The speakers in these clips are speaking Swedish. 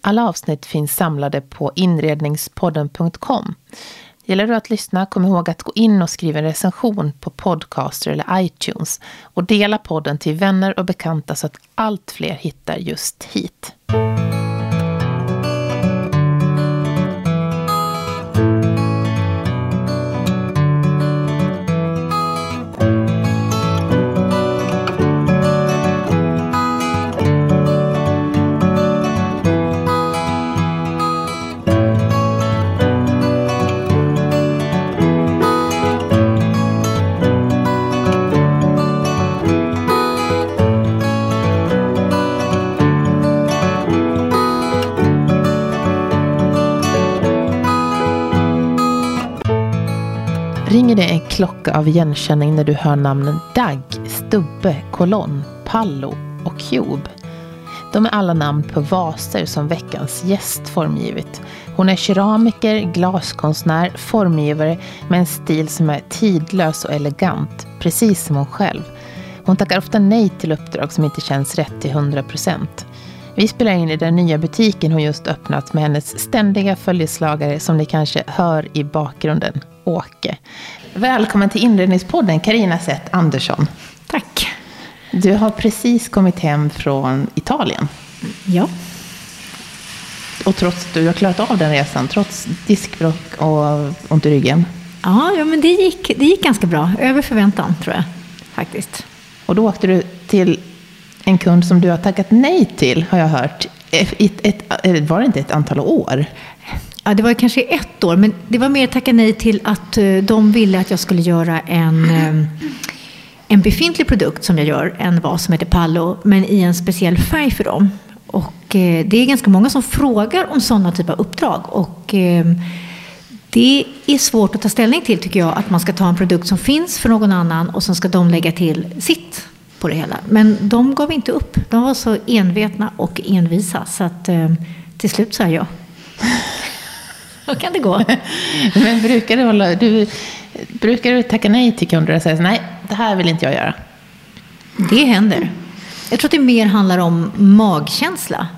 Alla avsnitt finns samlade på inredningspodden.com. Gäller det att lyssna, kom ihåg att gå in och skriva en recension på Podcaster eller iTunes och dela podden till vänner och bekanta så att allt fler hittar just hit. Klocka av igenkänning när du hör namnen Dag, Stubbe, Kolonn, Pallo och Cube? De är alla namn på vaser som veckans gäst formgivit. Hon är keramiker, glaskonstnär, formgivare med en stil som är tidlös och elegant, precis som hon själv. Hon tackar ofta nej till uppdrag som inte känns rätt till 100 procent. Vi spelar in i den nya butiken hon just öppnat med hennes ständiga följeslagare som ni kanske hör i bakgrunden, Åke. Välkommen till Inredningspodden, Karina Sett Andersson. Tack. Du har precis kommit hem från Italien. Ja. Och trots att du har klarat av den resan, trots diskbråck och ont i ryggen. Ja, ja men det gick, det gick ganska bra. Över förväntan, tror jag. Faktiskt. Och då åkte du till en kund som du har tackat nej till, har jag hört. Eh, ett, ett, eh, var det inte ett antal år? Ja, det var kanske ett år, men det var mer tacka nej till att eh, de ville att jag skulle göra en, en befintlig produkt som jag gör, en vas som heter Pallo, men i en speciell färg för dem. Och det är ganska många som frågar om sådana typer av uppdrag. Och det är svårt att ta ställning till, tycker jag, att man ska ta en produkt som finns för någon annan och sen ska de lägga till sitt på det hela. Men de gav inte upp. De var så envetna och envisa, så att till slut sa jag ja. Då kan det gå. Men brukar du, hålla, du, brukar du tacka nej till kunder och säga nej, det här vill inte jag göra? Det händer. Jag tror att det mer handlar om magkänsla.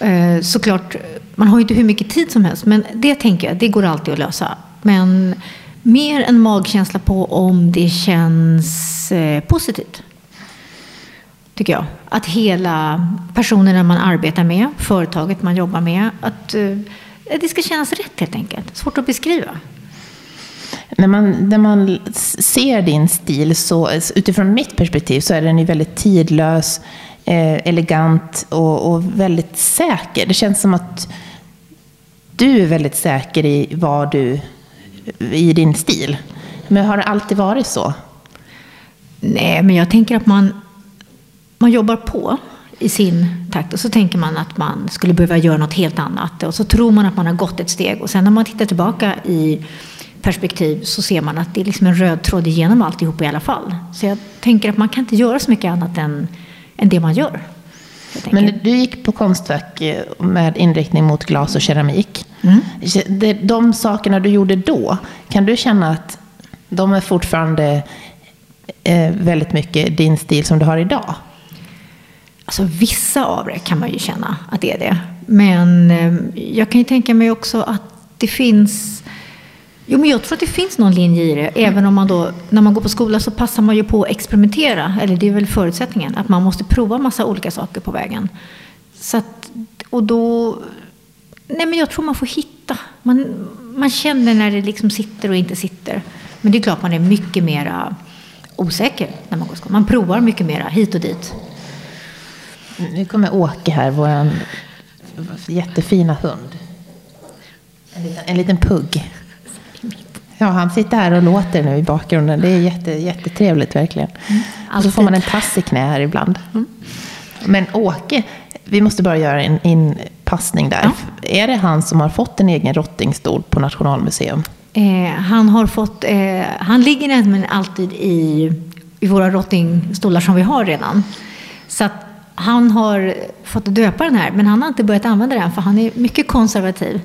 Eh, såklart, man har ju inte hur mycket tid som helst, men det tänker jag, det går alltid att lösa. Men mer en magkänsla på om det känns eh, positivt. Tycker jag. Att hela personerna man arbetar med, företaget man jobbar med, att eh, det ska kännas rätt helt enkelt. Svårt att beskriva. När man, när man ser din stil, så utifrån mitt perspektiv, så är den ju väldigt tidlös, eh, elegant och, och, väldigt säker. Det känns som att du är väldigt säker i vad du, i din stil. Men har det alltid varit så? Nej, men jag tänker att man, man jobbar på i sin takt. Och så tänker man att man skulle behöva göra något helt annat. Och så tror man att man har gått ett steg. Och sen när man tittar tillbaka i perspektiv så ser man att det är liksom en röd tråd igenom alltihop i alla fall. Så jag tänker att man kan inte göra så mycket annat än, än det man gör. Men du gick på Konstfack eh, med inriktning mot glas och keramik. Mm. De sakerna du gjorde då, kan du känna att de är fortfarande eh, väldigt mycket din stil som du har idag? Alltså vissa av det kan man ju känna att det är det. Men eh, jag kan ju tänka mig också att det finns Jo, men jag tror att det finns någon linje i det. Även om man då, när man går på skola så passar man ju på att experimentera. Eller det är väl förutsättningen. Att man måste prova massa olika saker på vägen. Så att, och då... Nej, men jag tror man får hitta. Man, man känner när det liksom sitter och inte sitter. Men det är klart man är mycket mera osäker när man går på skola. Man provar mycket mera hit och dit. Nu kommer Åke här, vår jättefina hund. En liten, en liten pugg. Ja, han sitter här och låter nu i bakgrunden. Det är jätte, jättetrevligt verkligen. Mm, och så får man en tass i knä här ibland. Mm. Men Åke, vi måste bara göra en inpassning där. Ja. Är det han som har fått en egen rottingstol på Nationalmuseum? Eh, han har fått, eh, han ligger nämligen alltid i, i våra rottingstolar som vi har redan. Så han har fått döpa den här, men han har inte börjat använda den för han är mycket konservativ.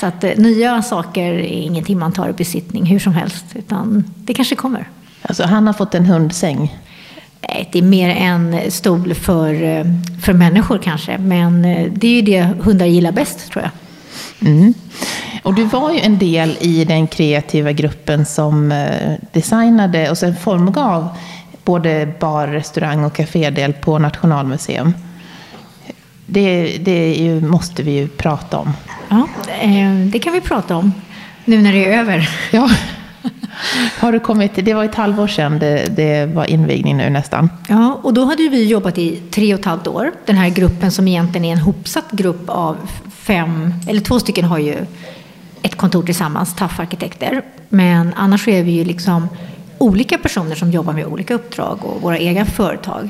Så att eh, nya saker är ingenting man tar i besittning hur som helst, utan det kanske kommer. Alltså han har fått en hundsäng? Nej, det är mer en stol för, eh, för människor kanske. Men eh, det är ju det hundar gillar bäst tror jag. Mm. Och du var ju en del i den kreativa gruppen som designade och sen formgav både bar, restaurang och kafédel på Nationalmuseum. Det, det ju, måste vi ju prata om. Ja, det kan vi prata om nu när det är över. Ja. Har du kommit, det var ett halvår sedan det, det var invigning nu nästan. Ja, och då hade vi jobbat i tre och ett halvt år. Den här gruppen som egentligen är en hopsatt grupp av fem, eller två stycken har ju ett kontor tillsammans, TAF-arkitekter. Men annars är vi ju liksom olika personer som jobbar med olika uppdrag och våra egna företag.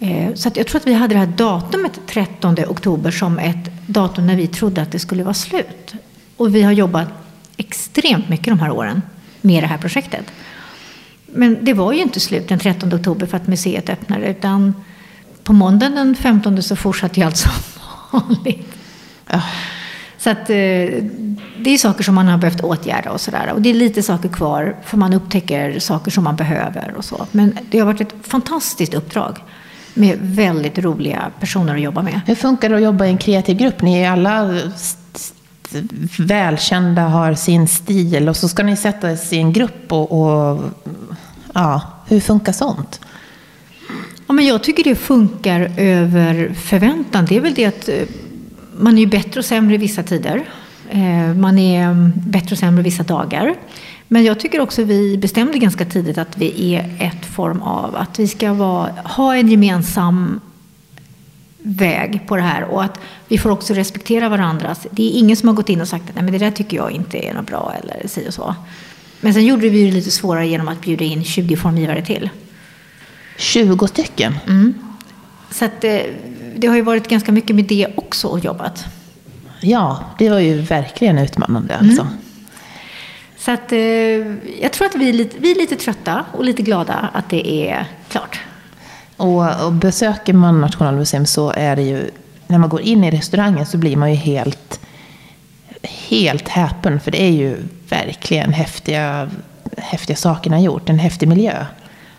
Eh, så jag tror att vi hade det här datumet 13 oktober som ett datum när vi trodde att det skulle vara slut. Och vi har jobbat extremt mycket de här åren med det här projektet. Men det var ju inte slut den 13 oktober för att museet öppnade utan på måndagen den 15 så fortsatte ju allt som vanligt. Ja. Så att, eh, det är saker som man har behövt åtgärda och sådär. Och det är lite saker kvar för man upptäcker saker som man behöver och så. Men det har varit ett fantastiskt uppdrag med väldigt roliga personer att jobba med. Hur funkar det att jobba i en kreativ grupp? Ni är alla välkända, har sin stil och så ska ni sättas i en grupp och, och ja, hur funkar sånt? Ja, men jag tycker det funkar över förväntan. Det är väl det att eh, man är ju bättre och sämre i vissa tider. Eh, man är mm, bättre och sämre vissa dagar. Men jag tycker också vi bestämde ganska tidigt att vi är ett form av att vi ska vara, ha en gemensam väg på det här och att vi får också respektera varandras. Det är ingen som har gått in och sagt att det där tycker jag inte är något bra eller si och så. Men sen gjorde vi det lite svårare genom att bjuda in 20 formgivare till. 20 stycken? Mm. Så att, eh, det har ju varit ganska mycket med det också och jobbat. Ja, det var ju verkligen utmanande alltså. Mm. Så att, eh, jag tror att vi är, lite, vi är lite trötta och lite glada att det är klart. Och, och besöker man Nationalmuseum så är det ju, när man går in i restaurangen så blir man ju helt, helt häpen. För det är ju verkligen häftiga, häftiga saker har gjort, en häftig miljö.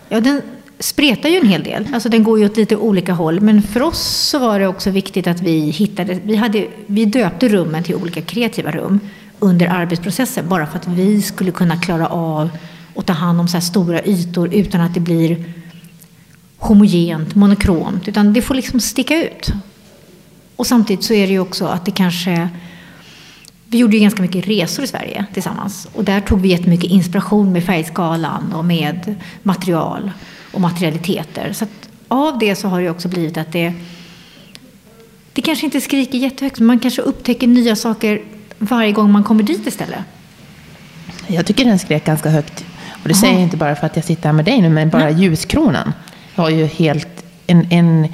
Ja, den spretar ju en hel del. Alltså den går ju åt lite olika håll. Men för oss så var det också viktigt att vi hittade, vi, hade, vi döpte rummen till olika kreativa rum under arbetsprocessen. Bara för att vi skulle kunna klara av att ta hand om så här stora ytor utan att det blir homogent, monokromt, utan det får liksom sticka ut. Och samtidigt så är det ju också att det kanske... Vi gjorde ju ganska mycket resor i Sverige tillsammans och där tog vi jättemycket inspiration med färgskalan och med material och materialiteter. Så av det så har det också blivit att det... Det kanske inte skriker jättehögt, men man kanske upptäcker nya saker varje gång man kommer dit istället. Jag tycker den skrek ganska högt. Och det Aha. säger jag inte bara för att jag sitter här med dig nu, men bara Nej. ljuskronan var ju helt en, en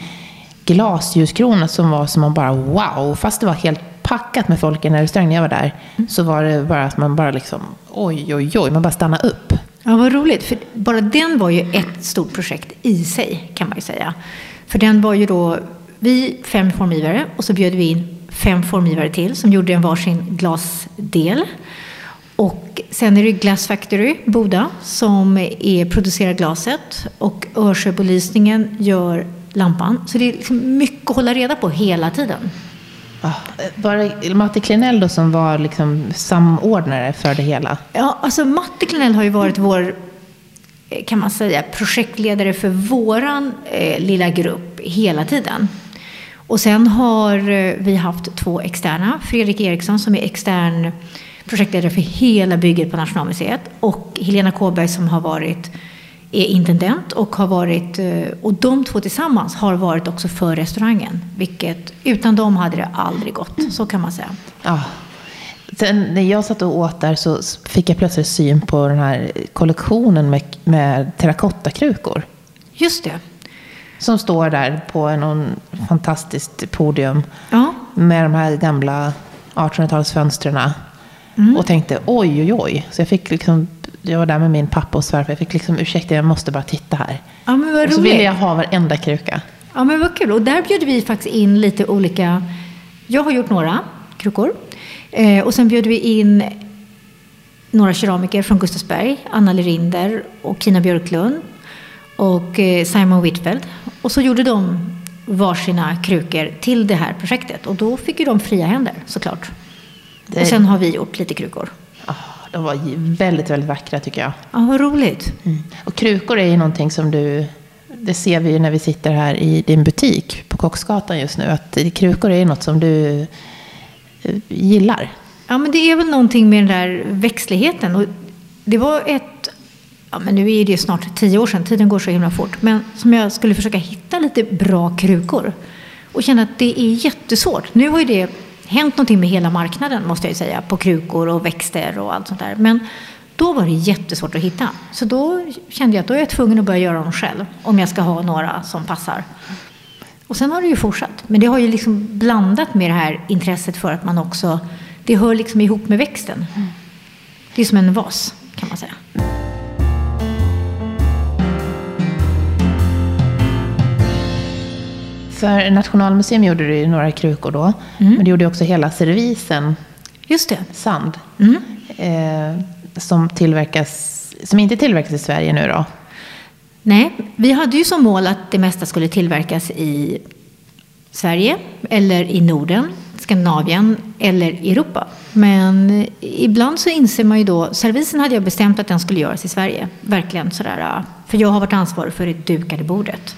glasljuskrona som var som man bara wow. Fast det var helt packat med folk i den här restaurangen när jag var där. Mm. Så var det bara att man bara liksom oj, oj, oj. Man bara stannade upp. Ja, vad roligt. För bara den var ju ett stort projekt i sig, kan man ju säga. För den var ju då, vi fem formgivare och så bjöd vi in fem formgivare till som gjorde en varsin glasdel. Och sen är det Glass Factory, Boda, som är, producerar glaset. Och Örsjöbelysningen gör lampan. Så det är liksom mycket att hålla reda på hela tiden. Ah. Var det Matte Klenell då som var liksom samordnare för det hela? Ja, alltså Matte Klenell har ju varit vår, kan man säga, projektledare för våran eh, lilla grupp hela tiden. Och sen har eh, vi haft två externa. Fredrik Eriksson som är extern projektledare för hela bygget på Nationalmuseet och Helena Kåberg som har varit är intendent och har varit, eh, och de två tillsammans har varit också för restaurangen. Vilket, utan dem hade det aldrig gått, så kan man säga. Ja. Sen när jag satt och åt där så fick jag plötsligt syn på den här kollektionen med, med terrakottakrukor. Just det. Som står där på någon fantastiskt podium. Ja. Med de här gamla 1800-talsfönstren. Mm. Och tänkte oj, oj, oj. Så jag fick liksom, jag var där med min pappa och svärfar. Jag fick liksom, ursäkta, jag måste bara titta här. Ja, men vad och så ville jag ha varenda kruka. Ja, men vad kul. Och där bjöd vi faktiskt in lite olika, jag har gjort några krukor. Eh, och sen bjöd vi in några keramiker från Gustavsberg, Anna Lerinder och Kina Björklund. och eh, Simon Whitfield. Och så gjorde de varsina krukor till det här projektet. Och då fick ju de fria händer såklart. Det- Och sen har vi gjort lite krukor. De var ju väldigt, väldigt vackra tycker jag. Ja, vad roligt. Och krukor är ju någonting som du, det ser vi ju när vi sitter här i din butik på Kocksgatan just nu, att krukor är något som du eh, gillar. Ja, men det är väl någonting med den där växtligheten. Och det var ett, ja men nu är det snart tio år sedan, tiden går så himla fort. Men som jag skulle försöka hitta lite bra krukor. Och känna att det är jättesvårt. Nu har ju det hänt någonting med hela marknaden måste jag ju säga. På krukor och växter och allt sånt där. Men då var det jättesvårt att hitta. Så då kände jag att då är jag tvungen att börja göra dem själv. Om jag ska ha några som passar. Och sen har det ju fortsatt. Men det har ju liksom blandat med det här intresset för att man också, det hör liksom ihop med växten. Det är som en vas kan man säga. För Nationalmuseum gjorde du ju några krukor då, men du gjorde också hela servisen Just det. sand. Mm. Eh, som, tillverkas, som inte tillverkas i Sverige nu då. Nej, vi hade ju som mål att det mesta skulle tillverkas i Sverige eller i Norden, Skandinavien eller Europa. Men ibland så inser man ju då, servisen hade jag bestämt att den skulle göras i Sverige. Verkligen sådär, för jag har varit ansvarig för det dukade bordet.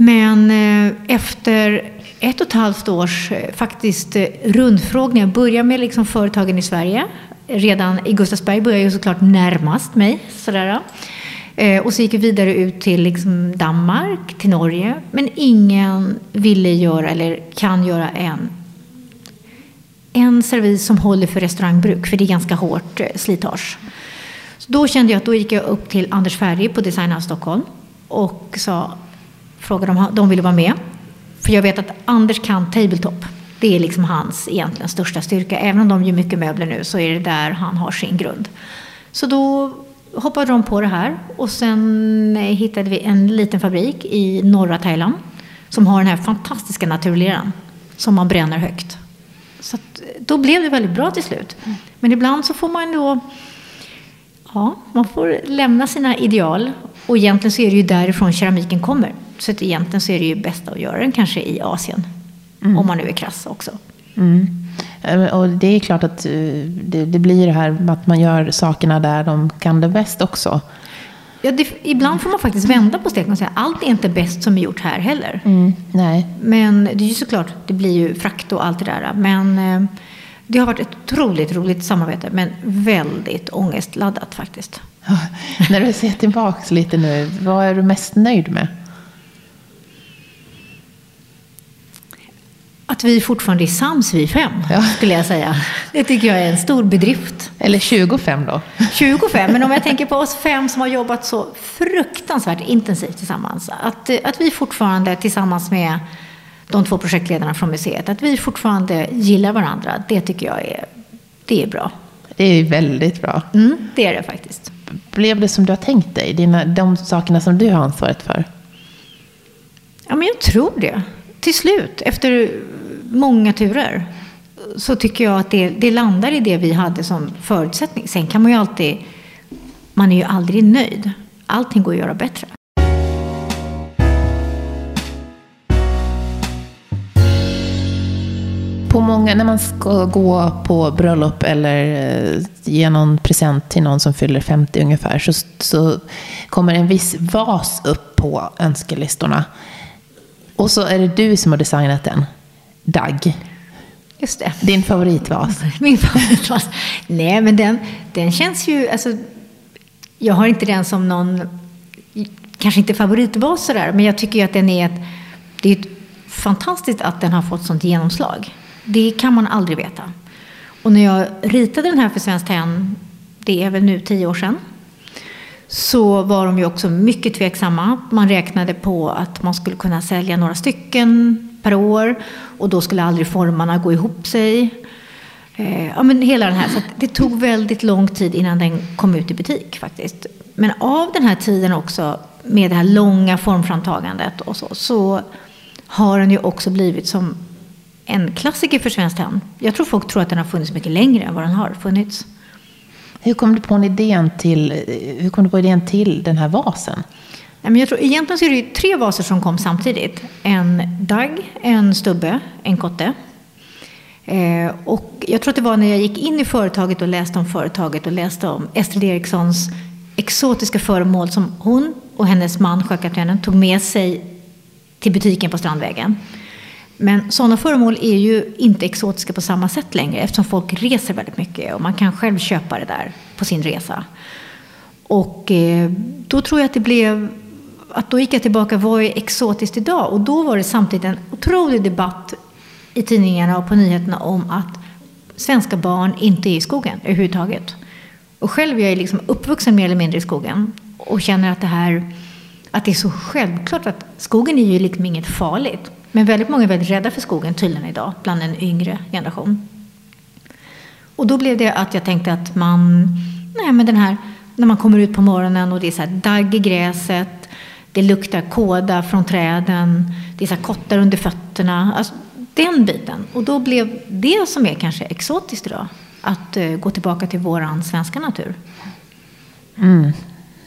Men eh, efter ett och ett halvt års eh, faktiskt eh, rundfrågningar, började med liksom företagen i Sverige. Redan i Gustavsberg började jag såklart närmast mig. Sådär. Eh, och så gick jag vidare ut till liksom Danmark, till Norge. Men ingen ville göra eller kan göra en, en servis som håller för restaurangbruk, för det är ganska hårt slitage. Så då kände jag att då gick jag upp till Anders Ferry på Design House Stockholm och sa, frågade om de ville vara med. För jag vet att Anders kan tabletop. Det är liksom hans egentligen största styrka. Även om de gör mycket möbler nu så är det där han har sin grund. Så då hoppade de på det här och sen eh, hittade vi en liten fabrik i norra Thailand som har den här fantastiska naturleran som man bränner högt. Så att, eh, då blev det väldigt bra till slut. Men ibland så får man då Ja, man får lämna sina ideal. Och egentligen så är det ju därifrån keramiken kommer. Så att egentligen så är det ju bäst att göra den kanske i Asien. Om man nu är krass också. Mm. Eh, Och det är klart att eh, det, det blir det här att man gör sakerna där de kan det bäst också. Ja, det, ibland får man faktiskt vända på steken och säga allt är inte bäst som är gjort här heller. Mm. Nej, Men det är ju såklart, det blir ju frakt och allt det där. Men eh, det har varit ett otroligt roligt samarbete. Men väldigt ångestladdat faktiskt. När du ser tillbaks lite nu, vad är du mest nöjd med? Att vi fortfarande är sams vi fem, Ja. skulle jag säga. Det tycker jag är en stor bedrift. Eller 25 då? 25, men om jag tänker på oss fem som har jobbat så fruktansvärt intensivt tillsammans. Att, att vi fortfarande tillsammans med de två projektledarna från museet, att vi fortfarande gillar varandra, det tycker jag är, det är bra. Det är väldigt bra. Mm, det är det faktiskt. Blev det som du har tänkt dig? Dina, de sakerna som du har ansvaret för? Ja, men jag tror det. Till slut, efter många turer, så tycker jag att det, det landar i det vi hade som förutsättning. Sen kan man ju alltid, man är ju aldrig nöjd. Allting går att göra bättre. På många, när man ska gå på bröllop eller eh, ge någon present till någon som fyller 50 ungefär så, så kommer en viss vas upp på önskelistorna. Och så är det du som har designat den. Dag. Just det. Din favoritvas. Min favoritvas. Nej, men den, den känns ju... Alltså, jag har inte den som någon... Kanske inte favoritvas sådär, men jag tycker ju att den är ett... Det är ett fantastiskt att den har fått sånt genomslag. Det kan man aldrig veta. Och när jag ritade den här för Svenskt Tenn, det är väl nu tio år sedan, så var de ju också mycket tveksamma. Man räknade på att man skulle kunna sälja några stycken per år och då skulle aldrig formarna gå ihop sig. Eh, ja, men hela den här. Så det tog väldigt lång tid innan den kom ut i butik faktiskt. Men av den här tiden också, med det här långa formframtagandet och så, så har den ju också blivit som en klassiker för Svenskt Tenn. Jag tror folk tror att den har funnits mycket längre än vad den har funnits. Hur kom du på en idén till, hur kom du på idén till den här vasen? Men jag tror, egentligen så är det ju tre vaser som kom samtidigt. En dagg, en stubbe, en kotte. Eh, och jag tror att det var när jag gick in i företaget och läste om företaget och läste om Estrid Erikssons exotiska föremål som hon och hennes man, sjökaptenen, tog med sig till butiken på Strandvägen. Men sådana föremål är ju inte exotiska på samma sätt längre eftersom folk reser väldigt mycket och man kan själv köpa det där på sin resa. Och eh, då tror jag att det blev att då gick jag tillbaka, vad är exotiskt idag? Och då var det samtidigt en otrolig debatt i tidningarna och på nyheterna om att svenska barn inte är i skogen överhuvudtaget. Och själv är jag liksom uppvuxen mer eller mindre i skogen och känner att det här att det är så självklart att skogen är ju liksom inget farligt. Men väldigt många är väldigt rädda för skogen tydligen idag, bland en yngre generation. Och då blev det att jag tänkte att man, nej men den här, när man kommer ut på morgonen och det är så här dagg i gräset, det luktar kåda från träden, det är så kottar under fötterna. Alltså, den biten. Och då blev det som är kanske exotiskt idag, att uh, gå tillbaka till våran svenska natur. Mm.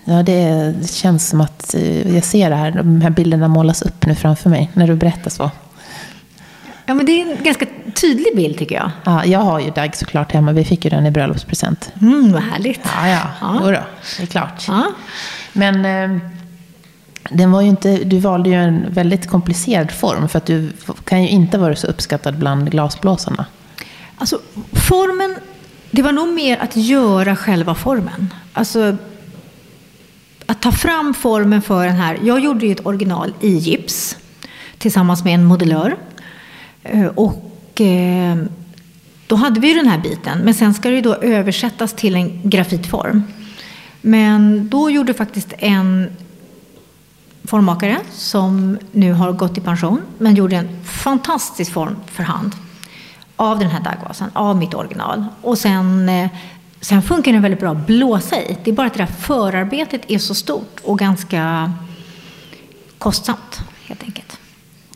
Ja, det känns som att uh, jag ser det här, de här bilderna målas upp nu framför mig när du berättar så. Ja, men det är en ganska tydlig bild tycker jag. Ja, jag har ju Dagg såklart hemma. Vi fick ju den i bröllopspresent. Mm, vad härligt. Ja, ja. ja. Jodå, det är klart. Ja. Men eh, den var ju inte, du valde ju en väldigt komplicerad form. För att du kan ju inte vara så uppskattad bland glasblåsarna. Alltså, formen, det var nog mer att göra själva formen. Alltså, att ta fram formen för den här. Jag gjorde ju ett original i gips tillsammans med en modellör. Eh, och eh, då hade vi ju den här biten. Men sen ska det ju då översättas till en grafitform. Men då gjorde faktiskt en formmakare som nu har gått i pension, men gjorde en fantastisk form för hand av den här daggvasen, av mitt original. Och sen, eh, sen funkar den väldigt bra att blåsa i. Det är bara att det där förarbetet är så stort och ganska kostsamt, helt enkelt.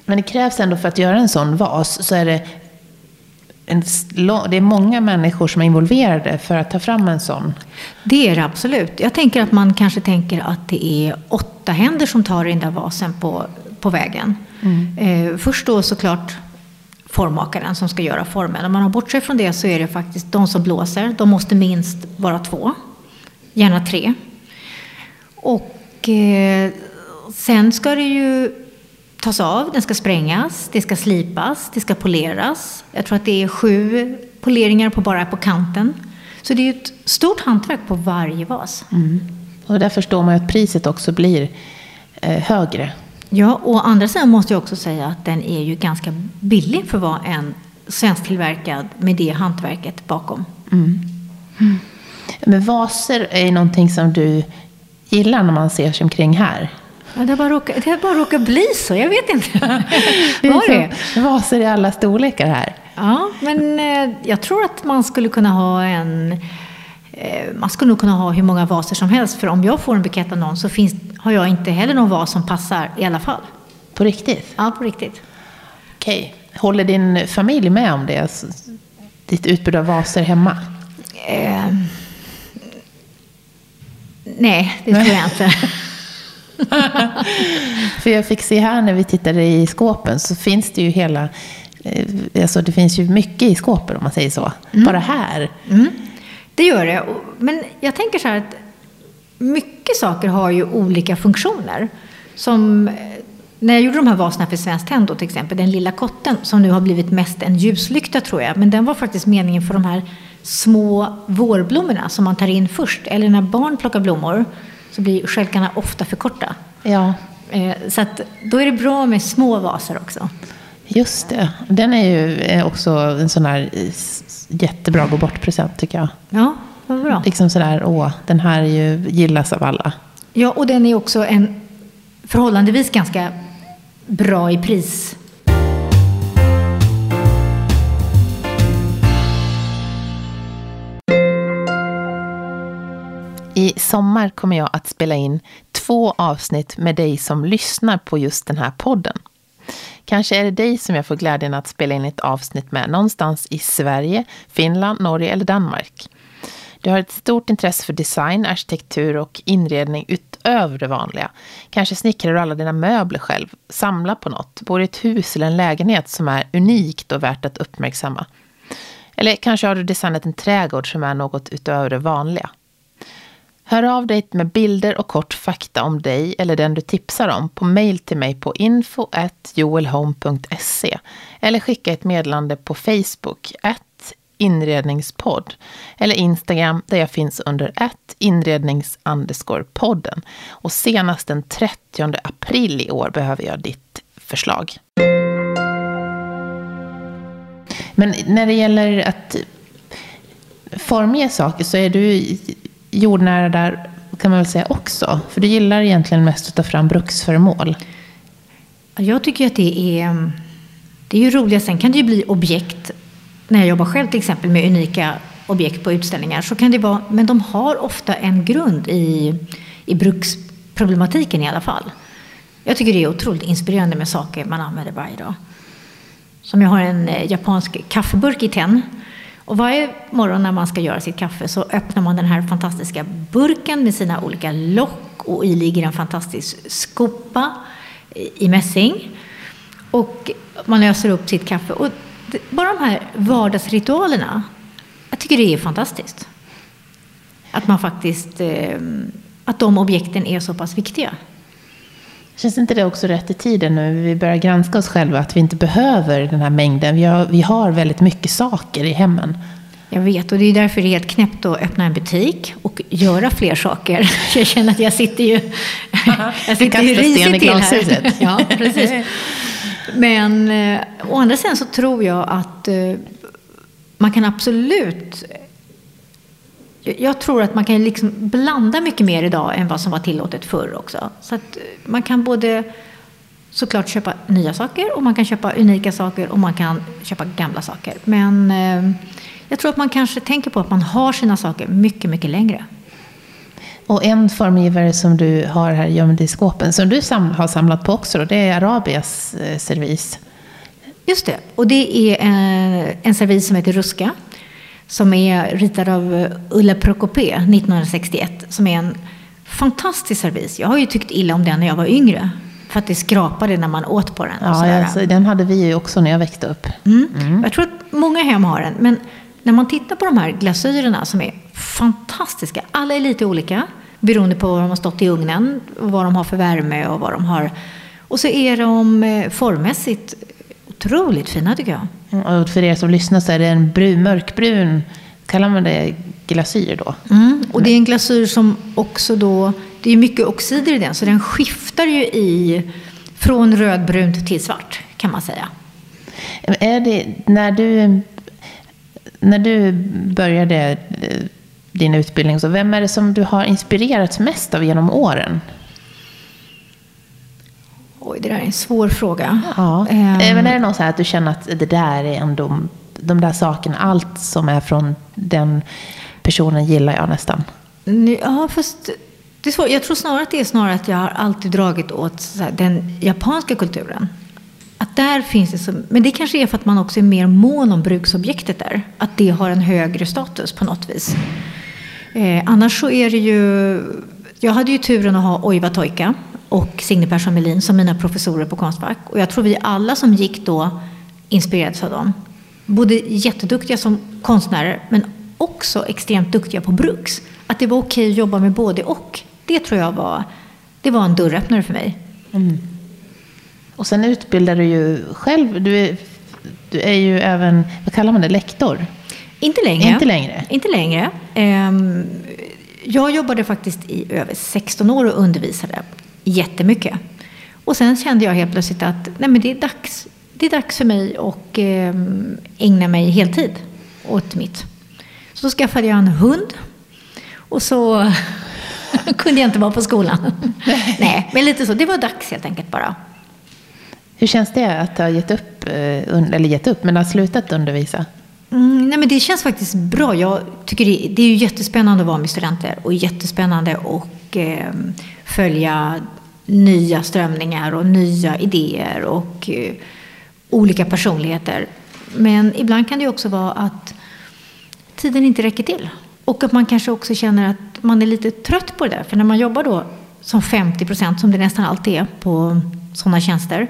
Men det krävs ändå för att göra en sån vas, så är det en, det är många människor som är involverade för att ta fram en sån. Det är det absolut. Jag tänker att man kanske tänker att det är åtta händer som tar den där vasen på, på vägen. Mm. Eh, först då såklart formmakaren som ska göra formen. Om man har bortsett från det så är det faktiskt de som blåser. De måste minst vara två, gärna tre. Och eh, sen ska det ju tas av, den ska sprängas, det ska slipas, det ska poleras. Jag tror att det är sju poleringar på bara på kanten. Så det är ett stort hantverk på varje vas. Mm. Och där förstår man att priset också blir eh, högre. Ja, och andra sidan måste jag också säga att den är ju ganska billig för att vara en svensktillverkad med det hantverket bakom. Mm. Mm. Men vaser är ju någonting som du gillar när man ser sig omkring här. Ja, det, bara råkar, det bara råkar bli så, jag vet inte. det är det? vaser i alla storlekar här. Ja, men eh, jag tror att man skulle kunna ha en... Eh, man skulle nog kunna ha hur många vaser som helst, för om jag får en bukett av någon så finns, har jag inte heller någon vas som passar i alla fall. På riktigt? Ja, på riktigt. Okej. Håller din familj med om det? Alltså, ditt utbud av vaser hemma? Eh, nej, det tror jag inte. För jag fick se här när vi tittade i skåpen så finns det ju hela... Eh, alltså det finns ju mycket i skåpen om man säger så. Mm. Bara här. Mm. Det gör det. Men jag tänker så här att mycket saker har ju olika funktioner. Som eh, när jag gjorde de här vaserna för Svenskt Tenn till exempel, den lilla kotten som nu har blivit mest en ljuslykta tror jag. Men den var faktiskt meningen för de här små vårblommorna som man tar in först. Eller när barn plockar blommor så blir skälkarna ofta för korta. Ja. Eh, så att då är det bra med små vaser också. Just det. Den är ju eh, också en sån här jättebra gå bort-present tycker jag. Ja, vad bra. Liksom sådär, åh, den här är ju, gillas av alla. Ja, och den är också en förhållandevis ganska bra i pris I sommar kommer jag att spela in två avsnitt med dig som lyssnar på just den här podden. Kanske är det dig som jag får glädjen att spela in ett avsnitt med någonstans i Sverige, Finland, Norge eller Danmark. Du har ett stort intresse för design, arkitektur och inredning utöver det vanliga. Kanske snickrar du alla dina möbler själv, samlar på något, bor i ett hus eller en lägenhet som är unikt och värt att uppmärksamma. Eller kanske har du designat en trädgård som är något utöver det vanliga. Hör av dig med bilder och kort fakta om dig eller den du tipsar om på mail till mig på info.joelhome.se eller skicka ett meddelande på Facebook, inredningspodd eller Instagram där jag finns under att inrednings podden. Och senast den 30 april i år behöver jag ditt förslag. Men när det gäller att formge saker så är du jordnära där kan man väl säga också. För du gillar egentligen mest att ta fram bruksföremål. Jag tycker att det är, mm, det är ju roligt. Sen kan det ju bli objekt. När jag jobbar själv till exempel med unika objekt på utställningar så kan det vara, men de har ofta en grund i, i bruksproblematiken i alla fall. Jag tycker det är otroligt inspirerande med saker man använder varje dag. Som jag har en eh, japansk kaffeburk i tenn och varje morgon när man ska göra sitt kaffe så öppnar man den här fantastiska burken med sina olika lock och i ligger en fantastisk skopa i mässing. Och man löser upp sitt kaffe. Och bara de här vardagsritualerna, jag tycker det är fantastiskt. Att man faktiskt, ehm, att de objekten är så pass viktiga. Känns inte det också rätt i tiden nu? Vi börjar granska oss själva att vi inte behöver den här mängden. Vi har, vi har väldigt mycket saker i hemmen. Jag vet, och det är därför det är helt knäppt att öppna en butik och göra fler saker. Jag känner att jag sitter ju... jag sitter ju risigt till här. Ja, precis. Men eh, å andra sidan så tror jag att eh, man kan absolut jag tror att man kan liksom blanda mycket mer idag än vad som var tillåtet förr också. Så att man kan både såklart köpa nya saker och man kan köpa unika saker och man kan köpa gamla saker. Men eh, jag tror att man kanske tänker på att man har sina saker mycket, mycket längre. Och en formgivare som du har här gömd i skåpen, som du sam har samlat på också, då, det är Arabias eh, servis. Just det, och det är en, en servis som heter Ruska som är ritad av Ulla Prokopé 1961, som är en fantastisk servis. Jag har ju tyckt illa om den när jag var yngre. För att det skrapade när man åt på den. Ja, alltså, den hade vi ju också när jag växte upp. Mm. Mm. Jag tror att många hem har den. Men när man tittar på de här glasyrerna som är fantastiska. Alla är lite olika beroende på vad de har stått i ugnen, vad de har för värme och vad de har. Och så är de eh, formmässigt otroligt fina tycker jag. Mm, och för er som lyssnar så är det en brun, mörkbrun, kallar man det glasyr då? Mm, och det är en glasyr som också då, det är mycket oxider i den, så den skiftar ju i från rödbrunt till svart kan man säga. Är det, när du, när du började eh, din utbildning, så vem är det som du har inspirerats mest av genom åren? Oj, det där är en svår fråga. Ja. Um, Men är det något så här att du känner att det där är ändå, de där sakerna, allt som är från den personen gillar jag nästan? Ja, fast det är svårt. Jag tror snarare att det är snarare att jag har alltid dragit åt här, den japanska kulturen. Att där finns det så, men det kanske är för att man också är mer mån om bruksobjektet där. Att det har en högre status på något vis. Eh, annars så är det ju, jag hade ju turen att ha Oiva Toika och Signe Persson Melin som mina professorer på Konstfack. Och jag tror vi alla som gick då inspirerades av dem. Både jätteduktiga som konstnärer men också extremt duktiga på bruks. Att det var okej att jobba med både och. Det tror jag var, det var en dörröppnare för mig. Mm. Och sen utbildar du ju själv. Du är, du är ju även, vad kallar man det, lektor? Inte längre. Inte längre? Inte längre. Um, jag jobbade faktiskt i över 16 år och undervisade jättemycket. Och sen kände jag helt plötsligt att nej men det, är dags, det är dags för mig att eh, ägna mig heltid åt mitt. Så skaffade jag en hund och så kunde jag inte vara på skolan. nej, men lite så. Det var dags helt enkelt bara. Hur känns det att ha gett upp, eh, eller gett upp, men ha slutat undervisa? Mm, nej men det känns faktiskt bra. Jag tycker det, det är ju jättespännande att vara med studenter och jättespännande att eh, följa nya strömningar och nya idéer och eh, olika personligheter. Men ibland kan det också vara att tiden inte räcker till. Och att man kanske också känner att man är lite trött på det där. För när man jobbar då som 50 procent, som det nästan alltid är på sådana tjänster,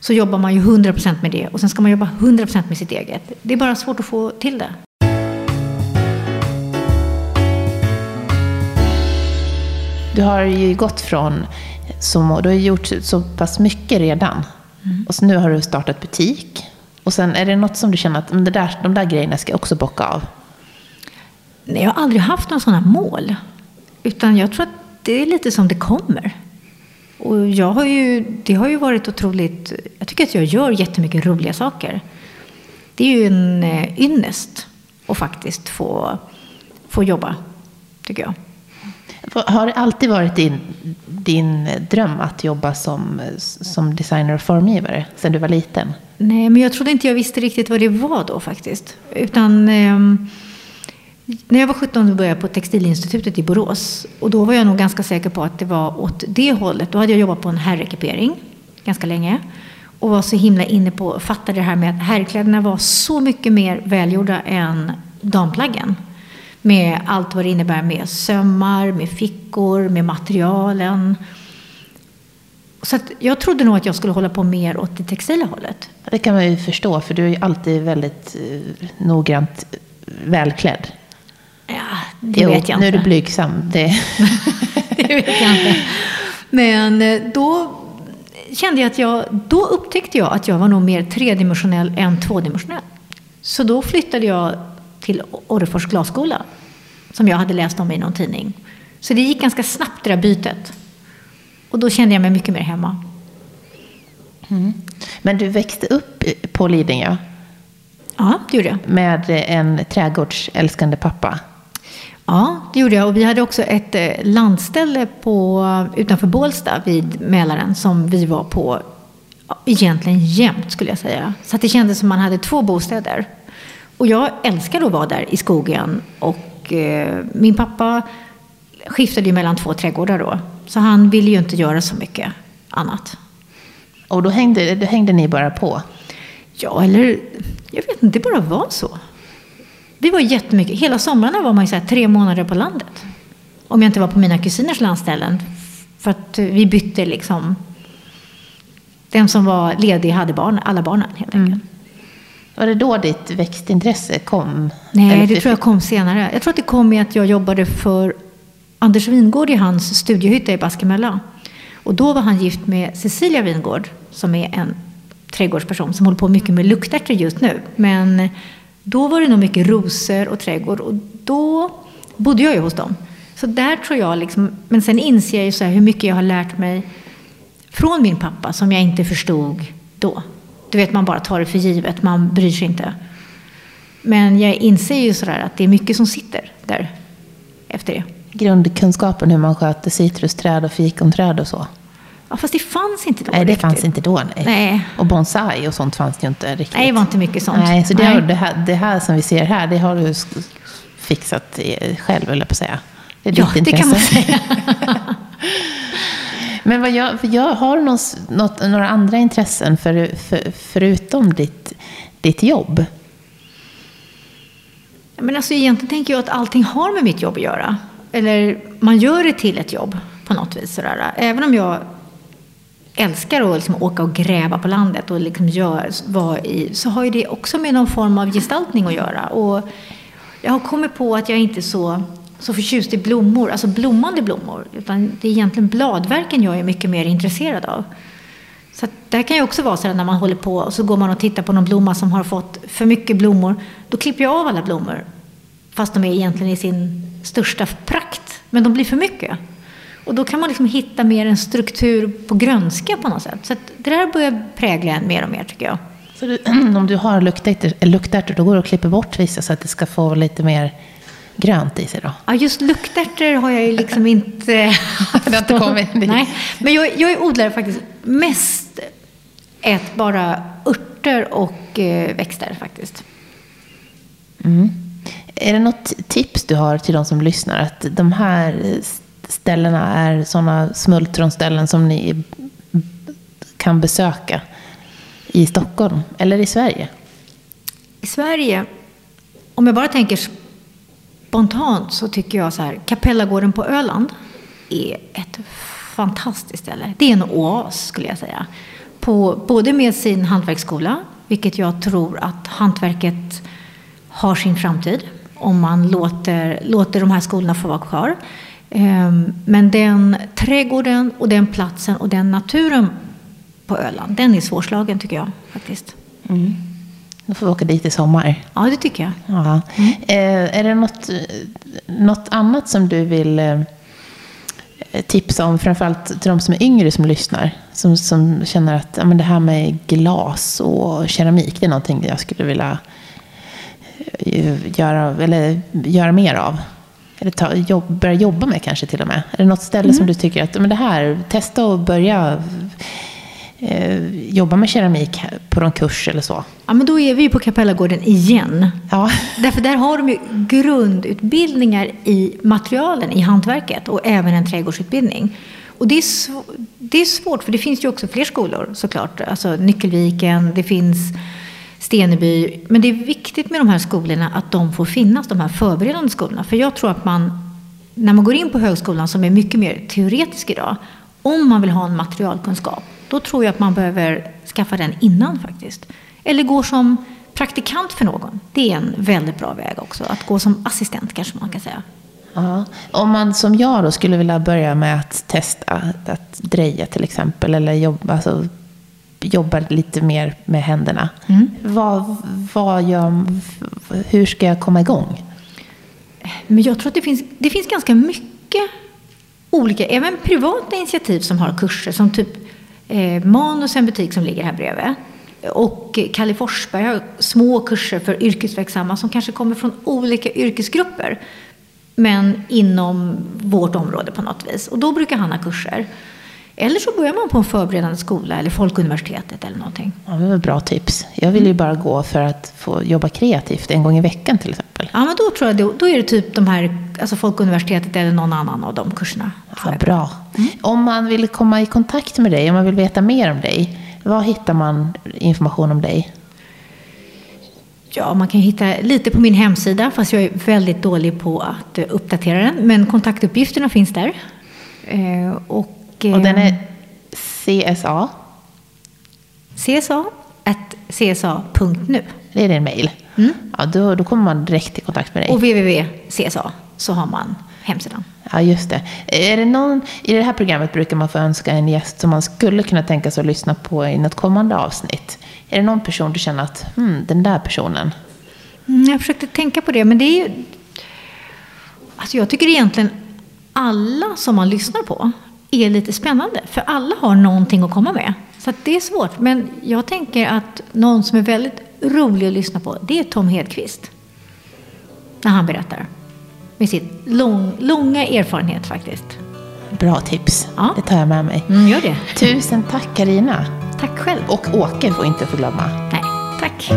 så jobbar man ju 100 procent med det och sen ska man jobba 100 procent med sitt eget. Det är bara svårt att få till det. Du har ju gått från, som, du har gjort så pass mycket redan. Mm. Och så nu har du startat butik. Och sen är det något som du känner att det där, de där grejerna ska jag också bocka av? Nej, jag har aldrig haft några sådana mål. Utan jag tror att det är lite som det kommer. Och jag har ju, det har ju varit otroligt... Jag tycker att jag gör jättemycket roliga saker. Det är ju en eh, ynnest att faktiskt få, få jobba, tycker jag. Har det alltid varit din, din dröm att jobba som, som designer och formgivare sedan du var liten? Nej, men jag trodde inte jag visste riktigt vad det var då faktiskt. Utan eh, när jag var 17 började jag på Textilinstitutet i Borås. Och då var jag nog ganska säker på att det var åt det hållet. Då hade jag jobbat på en herrekipering ganska länge. Och var så himla inne på, fattade det här med att herrkläderna var så mycket mer välgjorda än damplaggen. Med allt vad det innebär med sömmar, med fickor, med materialen. Så jag trodde nog att jag skulle hålla på mer åt det textila hållet. Det kan man ju förstå, för du är ju alltid väldigt eh, noggrant välklädd. Ja, det jo, vet jag inte. Nu är du blygsam. Det... det vet jag inte. Men eh, då kände jag att jag, då upptäckte jag att jag var nog mer tredimensionell än tvådimensionell. Så då flyttade jag till Orrefors glasskola, som jag hade läst om i någon tidning. Så det gick ganska snabbt det där bytet. Och då kände jag mig mycket mer hemma. Mm. Men du växte upp på Lidingö? Ja, det gjorde jag. Med en trädgårdsälskande pappa? Ja, det gjorde jag. Och vi hade också ett eh, landställe på, utanför Bålsta vid Mälaren som vi var på egentligen jämt skulle jag säga. Så det kändes som man hade två bostäder. Och jag älskade att vara där i skogen. Och eh, min pappa skiftade ju mellan två trädgårdar då. Så han ville ju inte göra så mycket annat. Och då hängde, då hängde ni bara på? Ja, eller jag vet inte, det bara var så. Vi var jättemycket, hela somrarna var man ju så här, tre månader på landet. Om jag inte var på mina kusiners landställen. För att vi bytte liksom. Den som var ledig hade barn, alla barnen helt enkelt. Mm. Var det då ditt växtintresse kom? Nej, Eller det tror jag kom senare. Jag tror att det kom i att jag jobbade för Anders Wingård i hans studiehytta i Baskemölla. Och då var han gift med Cecilia Wingård, som är en trädgårdsperson som håller på mycket med luktärtor just nu. Men då var det nog mycket rosor och trädgård och då bodde jag ju hos dem. Så där tror jag liksom, men sen inser jag ju så hur mycket jag har lärt mig från min pappa som jag inte förstod då. Du vet, man bara tar det för givet, man bryr sig inte. Men jag inser ju sådär att det är mycket som sitter där efter det. Grundkunskapen hur man sköter citrusträd och fikonträd och så? Ja, fast det fanns inte då. Nej, det riktigt. fanns inte då. Nej. nej. Och bonsai och sånt fanns ju inte riktigt. Nej, det var inte mycket sånt. Nej, så det, nej. Har, det, här, det här som vi ser här, det har du fixat själv, eller på att säga. Det är ja, ditt det kan man säga. Men vad jag, jag har du något, några andra intressen för, för, förutom ditt, ditt jobb? Men alltså, egentligen tänker jag att allting har med mitt jobb att göra. Eller man gör det till ett jobb på något vis. Sådär. Även om jag älskar att liksom åka och gräva på landet och liksom gör, vara i, så har ju det också med någon form av gestaltning att göra. Och jag har kommit på att jag inte är så, så förtjust i blommor, alltså blommande blommor. Utan det är egentligen bladverken jag är mycket mer intresserad av. Så att där kan ju också vara så att när man håller på och så går man och tittar på någon blomma som har fått för mycket blommor. Då klipper jag av alla blommor. Fast de är egentligen i sin största prakt. Men de blir för mycket. Och då kan man liksom hitta mer en struktur på grönska på något sätt. Så det där börjar prägla en mer och mer tycker jag. Så du, om du har luktärtor, luktärtor, då går du och klipper bort vissa så att det ska få lite mer grönt i sig då? Ja, just luktärtor har jag ju liksom inte Det har inte kommit dit. Nej, men jag, jag är odlare faktiskt mest ät bara örter och eh, växter faktiskt. Mm. Är det något tips du har till de som lyssnar? Att de här ställena är sådana smultronställen som ni kan besöka i Stockholm eller i Sverige? I Sverige, om jag bara tänker spontant så tycker jag så här, Kapellagården på Öland är ett fantastiskt ställe. Det är en oas skulle jag säga. På, både med sin hantverksskola, vilket jag tror att hantverket har sin framtid om man låter, låter de här skolorna få vara kvar. Ehm, men den trädgården och den platsen och den naturen på Öland, den är svårslagen tycker jag faktiskt. Mm. Då får vi åka dit i sommar. Ja, det tycker jag. Ja. Mm. Eh, är det något, något annat som du vill eh, tipsa om, framförallt till de som är yngre som lyssnar? Som, som känner att ja, men det här med glas och keramik, det är någonting jag skulle vilja eh, göra, eller göra mer av. Eller ta, jobb, börja jobba med kanske till och med. Är det något ställe mm. som du tycker att, men det här, testa och börja eh, jobba med keramik på någon kurs eller så? Ja, men då är vi ju på Kapellagården igen. Ja. Därför där har de ju grundutbildningar i materialen i hantverket och även en trädgårdsutbildning. Och det är, det är svårt, för det finns ju också fler skolor såklart. Alltså Nyckelviken, det finns Steneby. Men det är viktigt med de här skolorna att de får finnas, de här förberedande skolorna. För jag tror att man, när man går in på högskolan som är mycket mer teoretisk idag, om man vill ha en materialkunskap, då tror jag att man behöver skaffa den innan faktiskt. Eller gå som praktikant för någon. Det är en väldigt bra väg också. Att gå som assistent kanske man kan säga. Ja. Om man som jag då skulle vilja börja med att testa att dreja till exempel, eller jobba, alltså, jobba lite mer med händerna. Mm. Vad, vad gör, hur ska jag komma igång? Men jag tror att det finns, det finns ganska mycket olika, även privata initiativ som har kurser som typ eh, Manus, en butik som ligger här bredvid. Och Kalle Forsberg har små kurser för yrkesverksamma som kanske kommer från olika yrkesgrupper. Men inom vårt område på något vis. Och då brukar han ha kurser. Eller så börjar man på en förberedande skola eller Folkuniversitetet eller någonting. Ja, det var bra tips. Jag vill ju bara gå för att få jobba kreativt en gång i veckan till exempel. Ja, men då tror jag då, då är det typ de här, alltså Folkuniversitetet eller någon annan av de kurserna. Ja, bra. Mm. Om man vill komma i kontakt med dig, om man vill veta mer om dig, var hittar man information om dig? Ja, man kan hitta lite på min hemsida, fast jag är väldigt dålig på att uppdatera den. Men kontaktuppgifterna finns där. Eh, och och den är CSA? CSA csa.nu. Det är din mail? Mm. Ja, då, då kommer man direkt i kontakt med dig. Och www.csa så har man hemsidan. Ja, just det. Är det någon, I det här programmet brukar man få önska en gäst som man skulle kunna tänka sig att lyssna på i något kommande avsnitt. Är det någon person du känner att, hmm, den där personen? Mm, jag försökte tänka på det, men det är ju... Alltså jag tycker egentligen alla som man lyssnar på är lite spännande. För alla har någonting att komma med. Så det är svårt. Men jag tänker att någon som är väldigt rolig att lyssna på, det är Tom Hedqvist. När han berättar. Med sin lång, långa erfarenhet faktiskt. Bra tips. Ja. Det tar jag med mig. Mm, gör det. Tusen tack Karina. Tack själv. Och Åke får inte få glömma. Nej, tack.